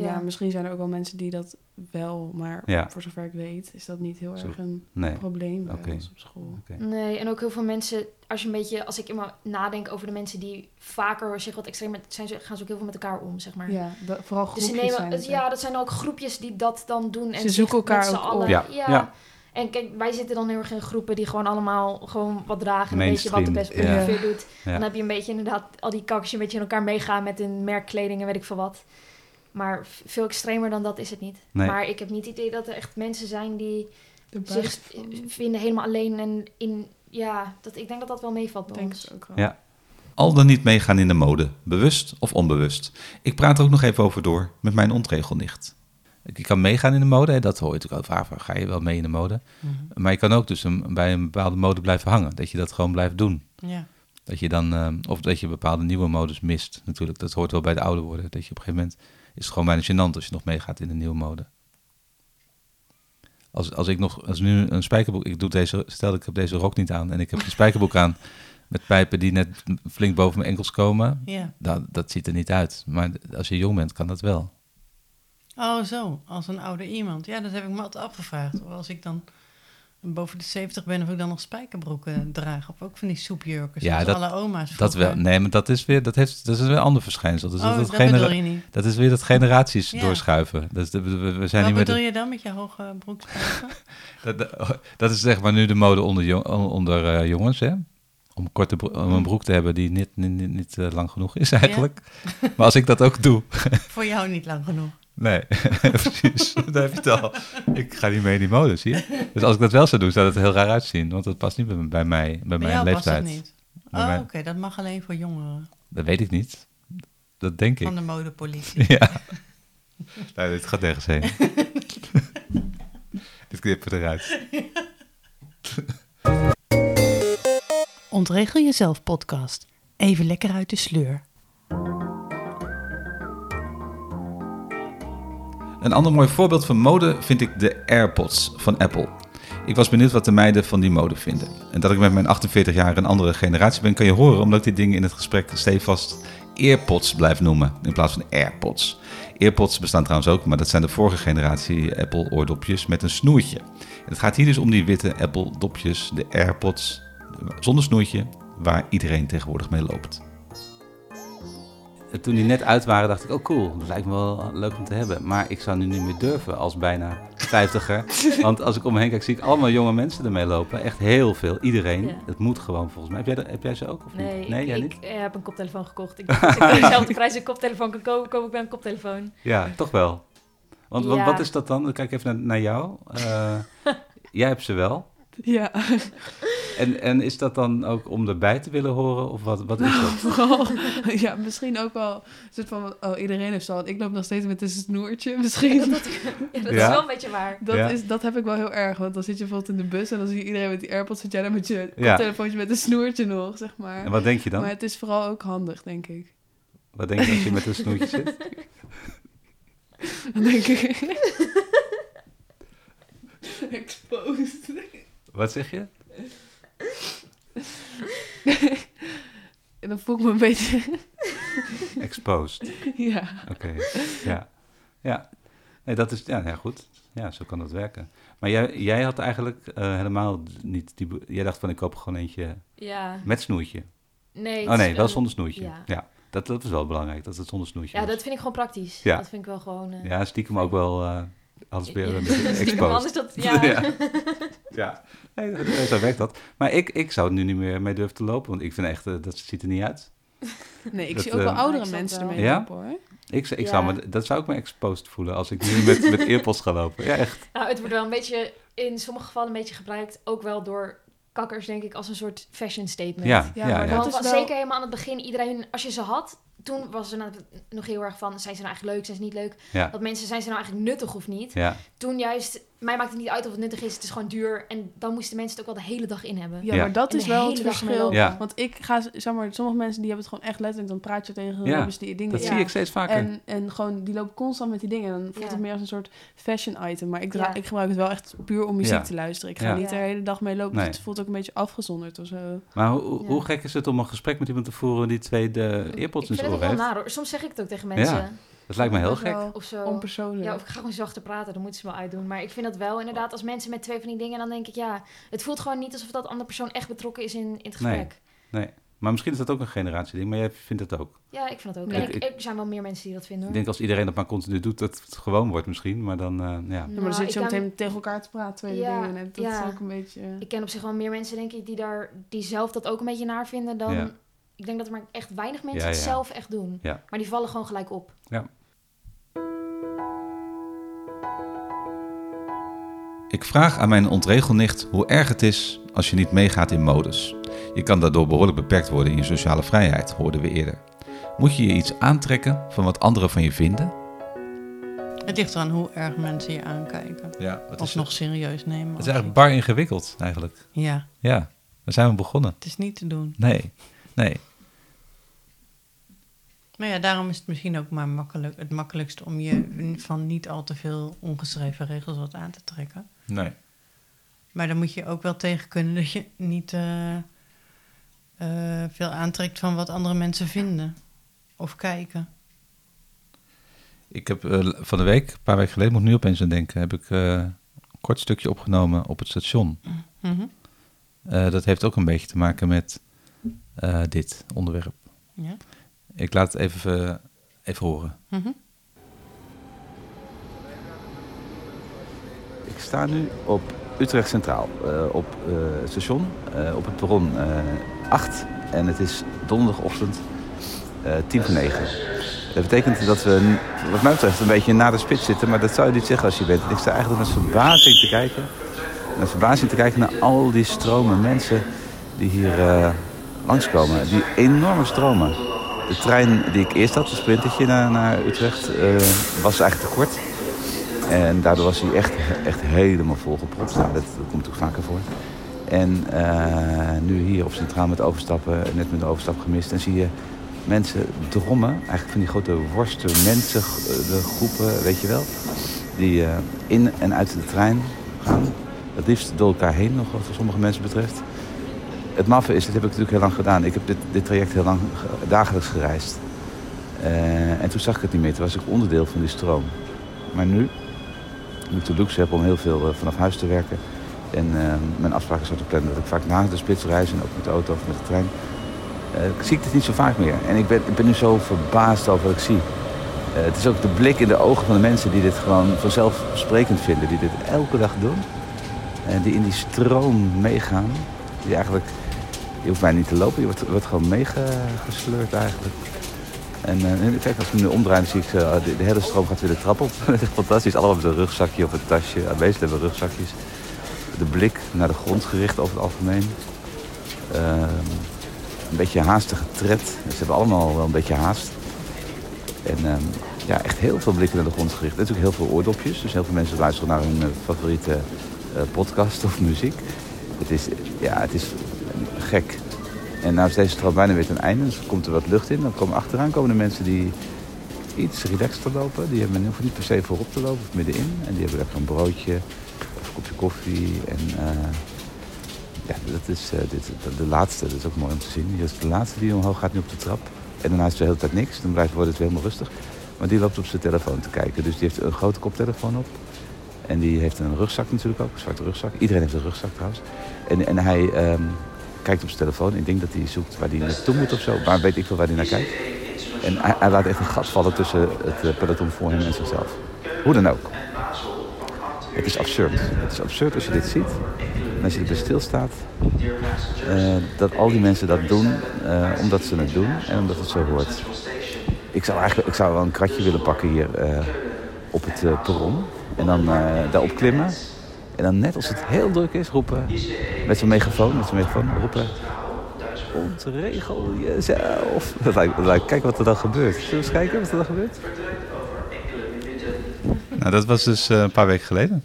ja. Ja. misschien zijn er ook wel mensen die dat wel... maar Ja. voor zover ik weet is dat niet heel Zo. erg een Nee. probleem bij Oké. ons op school. Oké. Nee, en ook heel veel mensen, als je een beetje, als ik immer nadenk over de mensen die vaker zich wat extreem met, zijn, ze, gaan ze ook heel veel met elkaar om, zeg maar. Ja, dat, vooral dus groepjes ze nemen, zijn het- het, ja, dat zijn ook groepjes die dat dan doen. En Ze zoeken elkaar ook op. allen- Ja, ja. ja. En kijk, wij zitten dan heel erg in groepen die gewoon allemaal gewoon wat dragen. En een beetje wat de best ja. ongeveer doet. Ja. Dan heb je een beetje inderdaad al die kakkers een beetje in elkaar meegaan met hun merkkleding en weet ik veel wat. Maar veel extremer dan dat is het niet. Nee. Maar ik heb niet het idee dat er echt mensen zijn die zich vinden helemaal alleen en in ja, dat, ik denk dat dat wel meevalt bij Ik denk ons. ook wel. Ja. Al dan niet meegaan in de mode, bewust of onbewust. Ik praat er ook nog even over door met mijn ontregelnicht. Je kan meegaan in de mode, hè, dat hoor je natuurlijk al vaak. Ga je wel mee in de mode. Mhm. Maar je kan ook dus een, bij een bepaalde mode blijven hangen. Dat je dat gewoon blijft doen. Ja. Dat je dan, eh, of dat je bepaalde nieuwe modes mist natuurlijk. Dat hoort wel bij de oude worden. Dat je op een gegeven moment, is het gewoon bijna gênant als je nog meegaat in de nieuwe mode. Als, als ik nog, als nu een spijkerbroek, ik doe deze, stel ik heb deze rok niet aan en ik heb een spijkerbroek aan met pijpen die net flink boven mijn enkels komen. ja. Dat, dat ziet er niet uit. Maar als je jong bent, kan dat wel. Oh, zo. Als een ouder iemand. Ja, dat heb ik me altijd afgevraagd. Als ik dan boven de 70 ben, of ik dan nog spijkerbroeken draag. Of ook van die soepjurken. Ja, dat- alle oma's Dat wel. Nee, maar dat is weer, dat heeft, dat is weer een ander verschijnsel. Dus oh, dat, dat, je niet. dat is weer dat generaties Ja. doorschuiven. Dus de- we, we- zijn Wat niet de- bedoel je dan met je hoge broekspijpen? Dat, dat- dat is zeg maar nu de mode onder, jong- onder eh, jongens, hè? Om, korte om een broek te hebben die niet, niet, niet, niet, eh, lang genoeg is eigenlijk. Maar als ik dat ook doe... Voor jou niet lang genoeg. Nee, precies. Daar heb je het al. Ik ga niet mee in die mode, zie je? Dus als ik dat wel zou doen, zou dat er heel raar uitzien. Want dat past niet bij, bij mij, bij mijn past leeftijd. dat niet. Bij Oh, mij- oké. Dat mag alleen voor jongeren. Dat weet ik niet. Dat denk ik. Van de modepolitie. Ja. Nee, dit gaat nergens heen. dit knippen eruit. Ontregel jezelf podcast. Even lekker uit de sleur. Een ander mooi voorbeeld van mode vind ik de AirPods van Apple. Ik was benieuwd wat de meiden van die mode vinden. En dat ik met mijn 48 jaar een andere generatie ben, kan je horen omdat ik die dingen in het gesprek stevast AirPods blijf noemen in plaats van AirPods. AirPods bestaan trouwens ook, maar dat zijn de vorige generatie Apple oordopjes met een snoertje. En het gaat hier dus om die witte Apple dopjes, de AirPods zonder snoertje, waar iedereen tegenwoordig mee loopt. Toen die net uit waren, dacht ik, oh cool, dat lijkt me wel leuk om te hebben. Maar ik zou nu niet meer durven als bijna vijftiger. Want als ik om me heen kijk, zie ik allemaal jonge mensen ermee lopen. Echt heel veel, iedereen. Ja. Het moet gewoon volgens mij. Heb jij, heb jij ze ook of niet? Nee, nee ik, jij ik niet? eh, heb een koptelefoon gekocht. Ik dacht, als ik dezelfde prijs een koptelefoon kan kopen, koop ik bij een koptelefoon. Ja, toch wel. Want, Ja. wat is dat dan? Dan kijk ik even naar, naar jou. Eh, jij hebt ze wel. Ja, En, en is dat dan ook om erbij te willen horen? Of wat, wat is dat? vooral. Ja, misschien ook wel een soort van, oh, iedereen heeft zo. want Ik loop nog steeds met een snoertje, misschien. Dat, ja, dat Ja? is wel een beetje waar. Dat, Ja. is, dat heb ik wel heel erg, want dan zit je bijvoorbeeld in de bus en dan zie je iedereen met die AirPods, zit jij daar met je Ja. telefoontje met een snoertje nog, zeg maar. En wat denk je dan? Maar het is vooral ook handig, denk ik. Wat denk je als je met een snoertje zit? Dan denk ik... Exposed. Wat zeg je? En dan voel ik me een beetje... Exposed. ja. Oké, ja. Ja. Nee, dat is, ja, ja, goed. Ja, zo kan dat werken. Maar jij, jij had eigenlijk eh, helemaal niet die... Jij dacht van, ik koop gewoon eentje Ja. met snoertje. Nee, Oh nee, wel zonder snoertje. Ja. Ja. Dat, dat is wel belangrijk, dat het zonder snoertje Ja, was. dat vind ik gewoon praktisch. Ja. Dat vind ik wel gewoon... eh, Ja, stiekem ook wel... eh alles weer een beetje Maar exposed. Anders dat, ja. ja. Ja. Nee, zo werkt dat. Maar ik, ik zou er nu niet meer mee durven te lopen, want ik vind echt, eh, dat ziet er niet uit. Nee, ik Dat, zie ook wel eh, oudere mensen ermee Ja? lopen, hoor. Ik, ik Ja. zou me, dat zou ik me exposed voelen als ik nu met, met earpods ga lopen. Ja, echt. Nou, het wordt wel een beetje, in sommige gevallen een beetje gebruikt, ook wel door kakkers, denk ik, als een soort fashion statement. Ja, Ja, ja, maar ja. Want wel- zeker helemaal aan het begin, iedereen, als je ze had, toen was er nou nog heel erg van, zijn ze nou eigenlijk leuk, zijn ze niet leuk? Ja. Dat mensen, zijn ze nou eigenlijk nuttig of niet? Ja, Toen juist, mij maakt het niet uit of het nuttig is, het is gewoon duur. En dan moesten mensen het ook wel de hele dag in hebben. Ja, Ja. maar dat En is wel het verschil. Ja. Want ik ga, zeg maar, sommige mensen die hebben het gewoon echt letterlijk, dan praat je tegen Ja, die dingen. dat Ja. zie ik steeds vaker. En, en gewoon, die lopen constant met die dingen. En dan voelt Ja. het meer als een soort fashion item. Maar ik, ik gebruik het wel echt puur om muziek Ja. te luisteren. Ik ga Ja. niet de hele dag mee lopen. Nee. Dus het voelt ook een beetje afgezonderd of zo. Maar hoe, Ja. hoe gek is het om een gesprek met iemand te voeren die twee de earpods in zijn oor heeft? naar hoor. Soms zeg ik het ook tegen mensen. Ja. Dat lijkt me heel Dat gek. wel Of zo. Onpersoonlijk. Ja, of ik ga gewoon zachter praten, dan moeten ze wel uitdoen. Maar ik vind dat wel inderdaad, als mensen met twee van die dingen, dan denk ik ja, het voelt gewoon niet alsof dat andere persoon echt betrokken is in, in het Nee. gesprek. Nee. Maar misschien is dat ook een generatieding, maar jij vindt het ook. Ja, ik vind dat ook. Nee, en ik, ik- er zijn wel meer mensen die dat vinden Ik hoor. denk als iedereen dat maar continu doet, dat het gewoon wordt misschien. Maar dan, eh, ja. Ja, maar Nou, dan zit ik je zo kan- meteen tegen elkaar te praten, tweede Ja, dingen. En dat ja. is ook een beetje... Ik ken op zich wel meer mensen, denk ik, die, daar, die zelf dat ook een beetje naar vinden dan... Ja. Ik denk dat er maar echt weinig mensen Ja, het ja. zelf echt doen. Ja. Maar die vallen gewoon gelijk op. Ik vraag aan mijn ontregelnicht hoe erg het is als je niet meegaat in modus. Je kan daardoor behoorlijk beperkt worden in je sociale vrijheid, hoorden we eerder. Moet je je iets aantrekken van wat anderen van je vinden? Het ligt eraan hoe erg mensen je aankijken. Ja, Of is, nog serieus nemen. het is eigenlijk bar ingewikkeld, eigenlijk. Ja, Ja, daar zijn we begonnen. het is niet te doen. Nee, nee. Maar ja, daarom is het misschien ook maar makkelijk, het makkelijkste om je van niet al te veel ongeschreven regels wat aan te trekken. nee. Maar dan moet je ook wel tegen kunnen dat je niet eh, eh, veel aantrekt van wat andere mensen vinden of kijken. Ik heb eh, van de week, een paar weken geleden, moet ik nu opeens aan denken, heb ik een kort stukje opgenomen op het station. Mhm. Dat heeft ook een beetje te maken met dit onderwerp. Ja. Ik laat het even, eh, even horen. Mhm. Ik sta nu op Utrecht Centraal, eh, op eh, het station, eh, op het perron eh 8. En het is donderdagochtend eh tien voor negen. Dat betekent dat we, wat mij betreft, een beetje na de spits zitten. Maar dat zou je niet zeggen als je bent. Ik sta eigenlijk met verbazing te kijken. Met verbazing te kijken naar al die stromen mensen die hier eh, langskomen. Die enorme stromen. De trein die ik eerst had, een sprintertje naar, naar Utrecht, eh, was eigenlijk te kort. En daardoor was hij echt, echt helemaal volgepropt. Nou, dat, komt ook vaker voor. En eh, nu hier op Centraal met overstappen, net met de overstap gemist. En zie je mensen drommen, eigenlijk van die grote worsten, mensen, groepen, weet je wel. Die eh, in en uit de trein gaan. Het liefst door elkaar heen, nog wat voor sommige mensen betreft. Het maffe is, dit heb ik natuurlijk heel lang gedaan. Ik heb dit, dit traject heel lang ge- dagelijks gereisd. Eh, en toen zag ik het niet meer. Toen was ik onderdeel van die stroom. Maar nu, nu ik de luxe heb om heel veel eh, vanaf huis te werken... en eh, mijn afspraken zo te plannen dat ik vaak na de spits reis... en ook met de auto of met de trein... zie ik dit niet zo vaak meer. En ik ben, ik ben nu zo verbaasd over wat ik zie. Het is ook de blik in de ogen van de mensen die dit gewoon vanzelfsprekend vinden. Die dit elke dag doen. En die in die stroom meegaan. Die eigenlijk... Je hoeft bijna niet te lopen, je wordt, wordt gewoon meegesleurd eigenlijk. En eh, kijk, als ik nu omdraai, dan zie ik ze, eh, de, hele stroom gaat weer de trap op. dat is fantastisch. Allemaal met een rugzakje of een tasje. Meesten hebben rugzakjes. De blik naar de grond gericht over het algemeen. Ehm, een beetje haastige tred. Ze hebben allemaal wel een beetje haast. En ehm, ja, echt heel veel blikken naar de grond gericht. En natuurlijk heel veel oordopjes. Dus heel veel mensen luisteren naar hun eh, favoriete podcast of muziek. Het is, ja, het is gek. En nou is deze stroom bijna weer ten einde. Dus komt er wat lucht in. Dan komen achteraan komen de mensen die iets relaxter lopen. Die hebben hoeven niet per se voorop te lopen of middenin. En die hebben lekker een broodje of een kopje koffie. En eh, ja, dat is eh, dit, de, de laatste. Dat is ook mooi om te zien. Hier is de laatste die omhoog gaat nu op de trap. En daarna is er de hele tijd niks. Dan blijft, wordt het weer helemaal rustig. Maar die loopt op zijn telefoon te kijken. Dus die heeft een grote koptelefoon op. En die heeft een rugzak natuurlijk ook. Een zwarte rugzak. Iedereen heeft een rugzak trouwens. En, en hij ehm, kijkt op zijn telefoon. Ik denk dat hij zoekt waar hij naartoe moet of zo. Maar weet ik veel waar hij naar kijkt. En hij, laat echt een gat vallen tussen het eh, peloton voor hem en zichzelf. Hoe dan ook. Het is absurd. Het is absurd als je dit ziet. En als je erbij stilstaat. eh dat al die mensen dat doen eh, omdat ze het doen en omdat het zo hoort. Ik zou eigenlijk ik zou wel een kratje willen pakken hier op het perron. En dan daarop klimmen. En dan net als het heel druk is roepen. Met zo'n megafoon, met zo'n megafoon roepen. Ontregel jezelf. Dat lijkt, dat lijkt, kijk wat er dan gebeurt. Zullen we eens kijken wat er dan gebeurt? Nou, dat was dus eh, een paar weken geleden.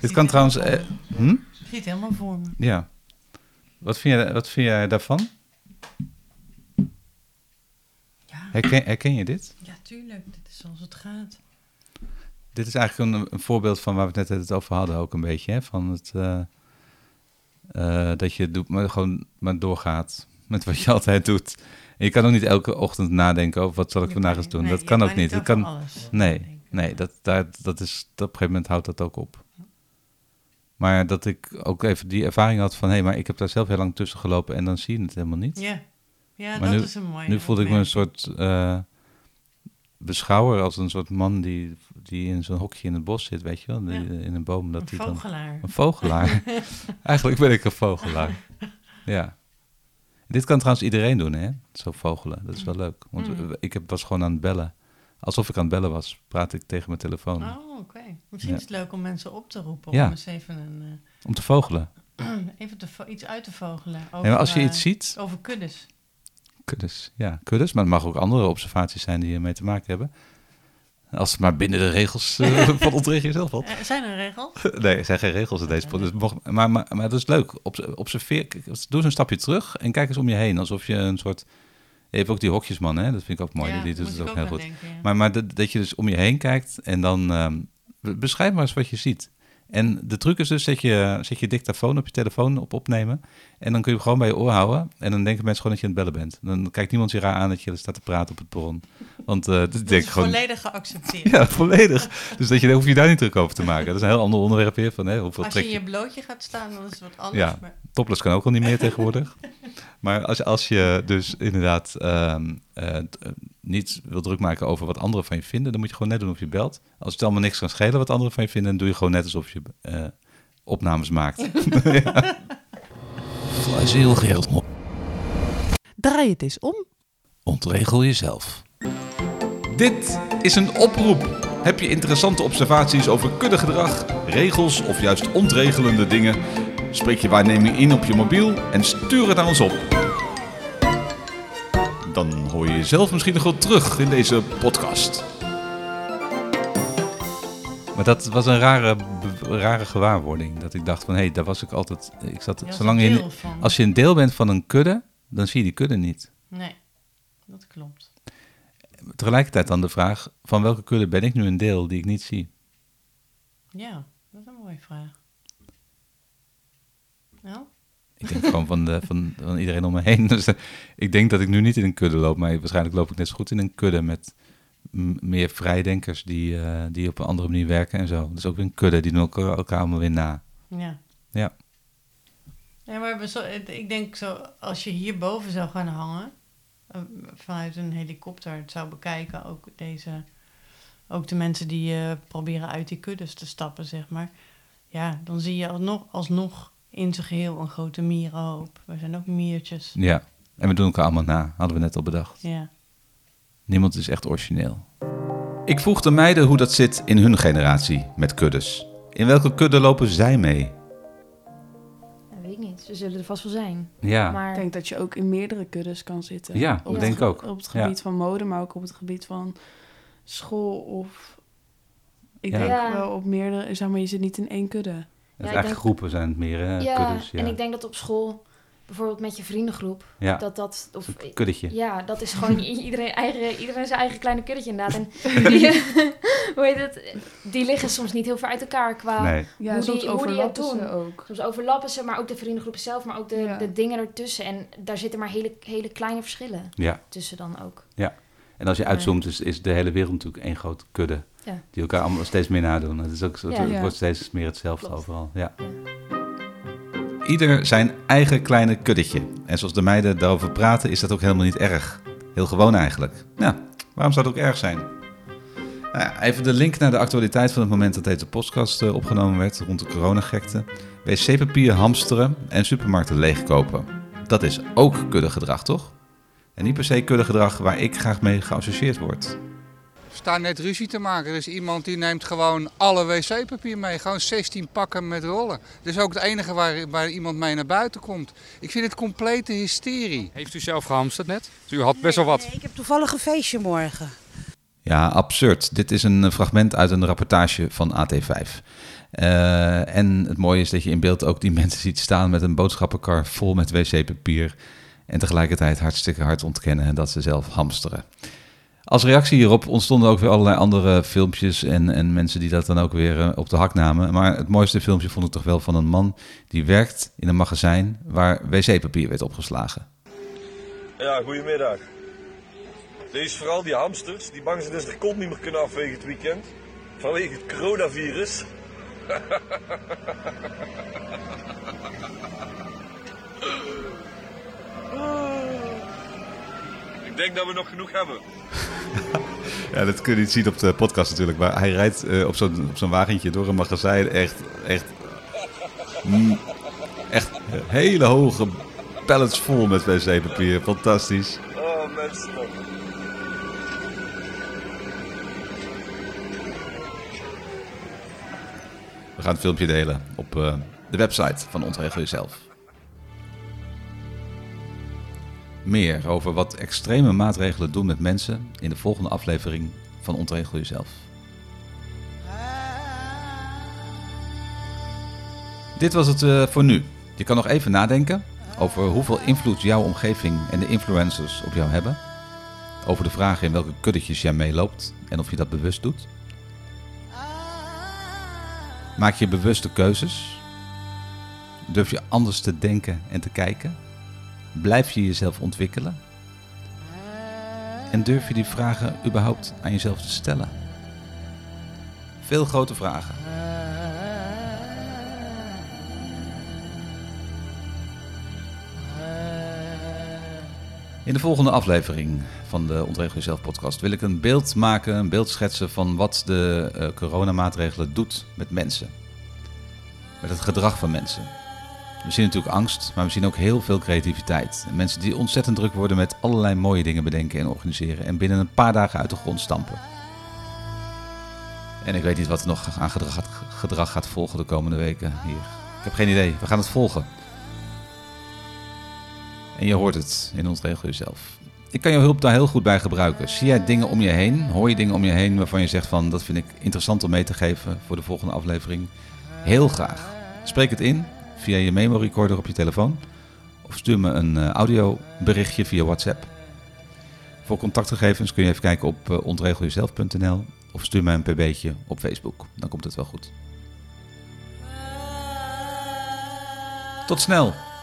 Dit kan trouwens... eh, hm? Ik zie het helemaal voor me. Ja. Wat vind, jij, wat vind jij daarvan? Ja, Herken, herken je dit? ja, tuurlijk. Dit is zoals het gaat. Dit is eigenlijk een, een voorbeeld van waar we het net het over hadden ook een beetje. Hè? Van het, eh, eh, dat je doet, maar gewoon maar doorgaat met wat je altijd doet. En je kan ook niet elke ochtend nadenken over wat zal ik Je vandaag eens doen. nee, dat kan ook niet. Dat kan, alles nee, nee dat, daar, dat is, op een gegeven moment houdt dat ook op. Maar dat ik ook even die ervaring had van... hé, maar ik heb daar zelf heel lang tussen gelopen en dan zie je het helemaal niet. Ja, ja Maar dat nu- is een mooie Nu voelde ik me een soort eh, beschouwer als een soort man die, die in zo'n hokje in het bos zit, weet je wel, die, Ja. in een boom. Dat Een dan, vogelaar. een vogelaar. Eigenlijk ben ik een vogelaar. Ja. Dit kan trouwens iedereen doen, hè? Zo vogelen. Dat is wel leuk. Want Mm. ik heb, was gewoon aan het bellen. Alsof ik aan het bellen was, praat ik tegen mijn telefoon. Oh, oké. Misschien Ja. is het leuk om mensen op te roepen Ja. om eens even, een, Om te vogelen. eh, even te vo- iets uit te vogelen. Over, Nee, maar als je eh, iets ziet, Over kuddes. Kuddes. Ja, kuddes. Maar het mag ook andere observaties zijn die ermee te maken hebben. Als het maar binnen de regels eh, van ontregel jezelf valt. Eh, zijn er regels? Nee, er zijn geen regels in deze podcast. Dus mocht- maar, maar, maar dat is leuk. Obs- Observeer, kijk, doe eens een stapje terug en kijk eens om je heen. Alsof je een soort... Je hebt ook die hokjesman, hè? Dat vind ik ook mooi. Ja, die doet het ook heel goed. denken, ja. Maar, maar dat, dat je dus om je heen kijkt en dan ehm, be- beschrijf maar eens wat je ziet. En de truc is dus, zet je, zet je dictafoon op je telefoon op opnemen. En dan kun je hem gewoon bij je oor houden. En dan denken mensen gewoon dat je aan het bellen bent. Dan kijkt niemand je raar aan dat je staat te praten op het perron. Want eh dat is gewoon... volledig geaccepteerd. Ja, volledig. Dus dat je, daar hoef je daar niet druk over te maken. Dat is een heel ander onderwerp weer. Van, hè, hoeveel Als je in je... je blootje gaat staan, dan is het wat anders. Ja. Maar Topless kan ook al niet meer tegenwoordig. Maar als, als je dus inderdaad eh, niet wil druk maken over wat anderen van je vinden, dan moet je gewoon net doen of je belt. Als het allemaal niks kan schelen wat anderen van je vinden, dan doe je gewoon net alsof je opnames maakt. ja. Heel geheel. Draai het eens om. Ontregel jezelf. Dit is een oproep. Heb je interessante observaties over kuddegedrag, regels of juist ontregelende dingen? Spreek je waarneming in op je mobiel en stuur het naar ons op. Dan hoor je jezelf misschien nog wel terug in deze podcast. Maar dat was een rare, rare gewaarwording. Dat ik dacht van, hé, hey, daar was ik altijd... Ik zat, Ja, is zolang je, als je een deel bent van een kudde, dan zie je die kudde niet. Nee, dat klopt. Tegelijkertijd dan de vraag, van welke kudde ben ik nu een deel die ik niet zie? Ja, dat is een mooie vraag. Nou, Ik denk gewoon van, de, van, van iedereen om me heen. Dus eh, ik denk dat ik nu niet in een kudde loop, maar waarschijnlijk loop ik net zo goed in een kudde met meer vrijdenkers die, eh, die op een andere manier werken en zo. Dus ook weer een kudde, die doen elkaar, elkaar allemaal weer na. ja. Ja. Ja, maar ik denk zo, als je hierboven zou gaan hangen, eh, vanuit een helikopter het zou bekijken, ook deze, ook de mensen die eh, proberen uit die kuddes te stappen, zeg maar. Ja, dan zie je alsnog, alsnog in zijn geheel een grote mierenhoop. We zijn ook miertjes. Ja, en we doen elkaar allemaal na, hadden we net al bedacht. Ja. Niemand is echt origineel. Ik vroeg de meiden hoe dat zit in hun generatie met kuddes. In welke kudde lopen zij mee? Dat weet ik niet. Ze zullen er vast wel zijn. Ja, Maar Ik denk dat je ook in meerdere kuddes kan zitten. Ja, Op dat het denk ik ook. Op het Ja. gebied van mode, maar ook op het gebied van school of... Ik Ja. denk Ja. wel op meerdere... Zeg maar, je zit niet in één kudde. het is eigenlijk denk- groepen zijn het meer, hè? ja, kuddes. Ja. en ik denk dat op school, bijvoorbeeld met je vriendengroep, ja, dat dat... Of, een kuddetje. ja, dat is gewoon iedereen, eigen, iedereen zijn eigen kleine kuddetje inderdaad. En die, hoe heet het? Die liggen soms niet heel ver uit elkaar qua... Nee, Ja, Hoe soms die- hoe die het overlappen ze doen. ook. Soms overlappen ze, maar ook de vriendengroepen zelf, maar ook de, Ja. de dingen ertussen. En daar zitten maar hele, hele kleine verschillen ja. tussen dan ook. En als je uitzoomt, is, is de hele wereld natuurlijk één grote kudde. Ja. Die elkaar allemaal steeds meer nadoen. Het, is ook, Ja. het Ja. wordt steeds meer hetzelfde Klopt. overal. Ja. Ieder zijn eigen kleine kuddetje. En zoals de meiden daarover praten, is dat ook helemaal niet erg. Heel gewoon eigenlijk. Ja, waarom zou het ook erg zijn? Nou even de link naar de actualiteit van het moment dat deze podcast eh, opgenomen werd rond de coronagekte. Wc-papier hamsteren en supermarkten leegkopen. Dat is ook kuddegedrag, toch? En niet per se kuddegedrag waar ik graag mee geassocieerd word. We staan net ruzie te maken. Er is iemand die neemt gewoon alle wc-papier mee. Gewoon 16 pakken met rollen. Dat is ook het enige waar, waar iemand mee naar buiten komt. Ik vind het complete hysterie. Heeft u zelf gehamsterd net? U had best wel wat. Nee, ik heb toevallig een feestje morgen. Ja, absurd. Dit is een eh, fragment uit een rapportage van AT5. Eh, en het mooie is dat je in beeld ook die mensen ziet staan met een boodschappenkar vol met wc-papier. En tegelijkertijd hartstikke hard ontkennen dat ze zelf hamsteren. Als reactie hierop ontstonden ook weer allerlei andere filmpjes en, en mensen die dat dan ook weer eh, op de hak namen. Maar het mooiste filmpje vond ik toch wel van een man die werkt in een magazijn waar wc-papier werd opgeslagen. Ja, goedemiddag. Deze vooral die hamsters, die bang zijn dat ze de kont niet meer kunnen afwegen het weekend. Vanwege het coronavirus. Ik denk dat we nog genoeg hebben. Ja, dat kun je niet zien op de podcast natuurlijk. Maar hij rijdt eh, op zo'n op zo'n wagentje door een magazijn. Echt, echt, mm, echt hele hoge pallets vol met wc-papier. Fantastisch. Oh mensen. We gaan het filmpje delen op eh, de website van Ontregel Jezelf. Meer over wat extreme maatregelen doen met mensen in de volgende aflevering van Ontregel Jezelf. Dit was het eh, voor nu. Je kan nog even nadenken over hoeveel invloed jouw omgeving en de influencers op jou hebben. Over de vraag in welke kuddetjes jij meeloopt en of je dat bewust doet. Maak je bewuste keuzes? Durf je anders te denken en te kijken? Blijf je jezelf ontwikkelen? En durf je die vragen überhaupt aan jezelf te stellen? Veel grote vragen. In de volgende aflevering van de Ontregel Jezelf podcast wil ik een beeld maken, een beeld schetsen van wat de uh, coronamaatregelen doet met mensen. Met het gedrag van mensen. We zien natuurlijk angst, maar we zien ook heel veel creativiteit. En mensen die ontzettend druk worden met allerlei mooie dingen bedenken en organiseren en binnen een paar dagen uit de grond stampen. En ik weet niet wat er nog aan gedrag, gedrag gaat volgen de komende weken hier. Ik heb geen idee. We gaan het volgen. En je hoort het in ons regel jezelf. Ik kan jouw hulp daar heel goed bij gebruiken. Zie jij dingen om je heen? Hoor je dingen om je heen waarvan je zegt van dat vind ik interessant om mee te geven voor de volgende aflevering? Heel graag. Spreek het in via je memo recorder op je telefoon. Of stuur me een uh, audioberichtje via WhatsApp. Voor contactgegevens kun je even kijken op uh, ontregeljezelf.nl of stuur mij een pb'tje op Facebook. Dan komt het wel goed. Tot snel!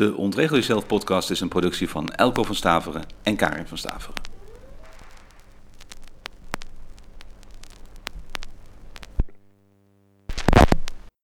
De Ontregel Jezelf podcast is een productie van Elko van Staveren en Karin van Staveren.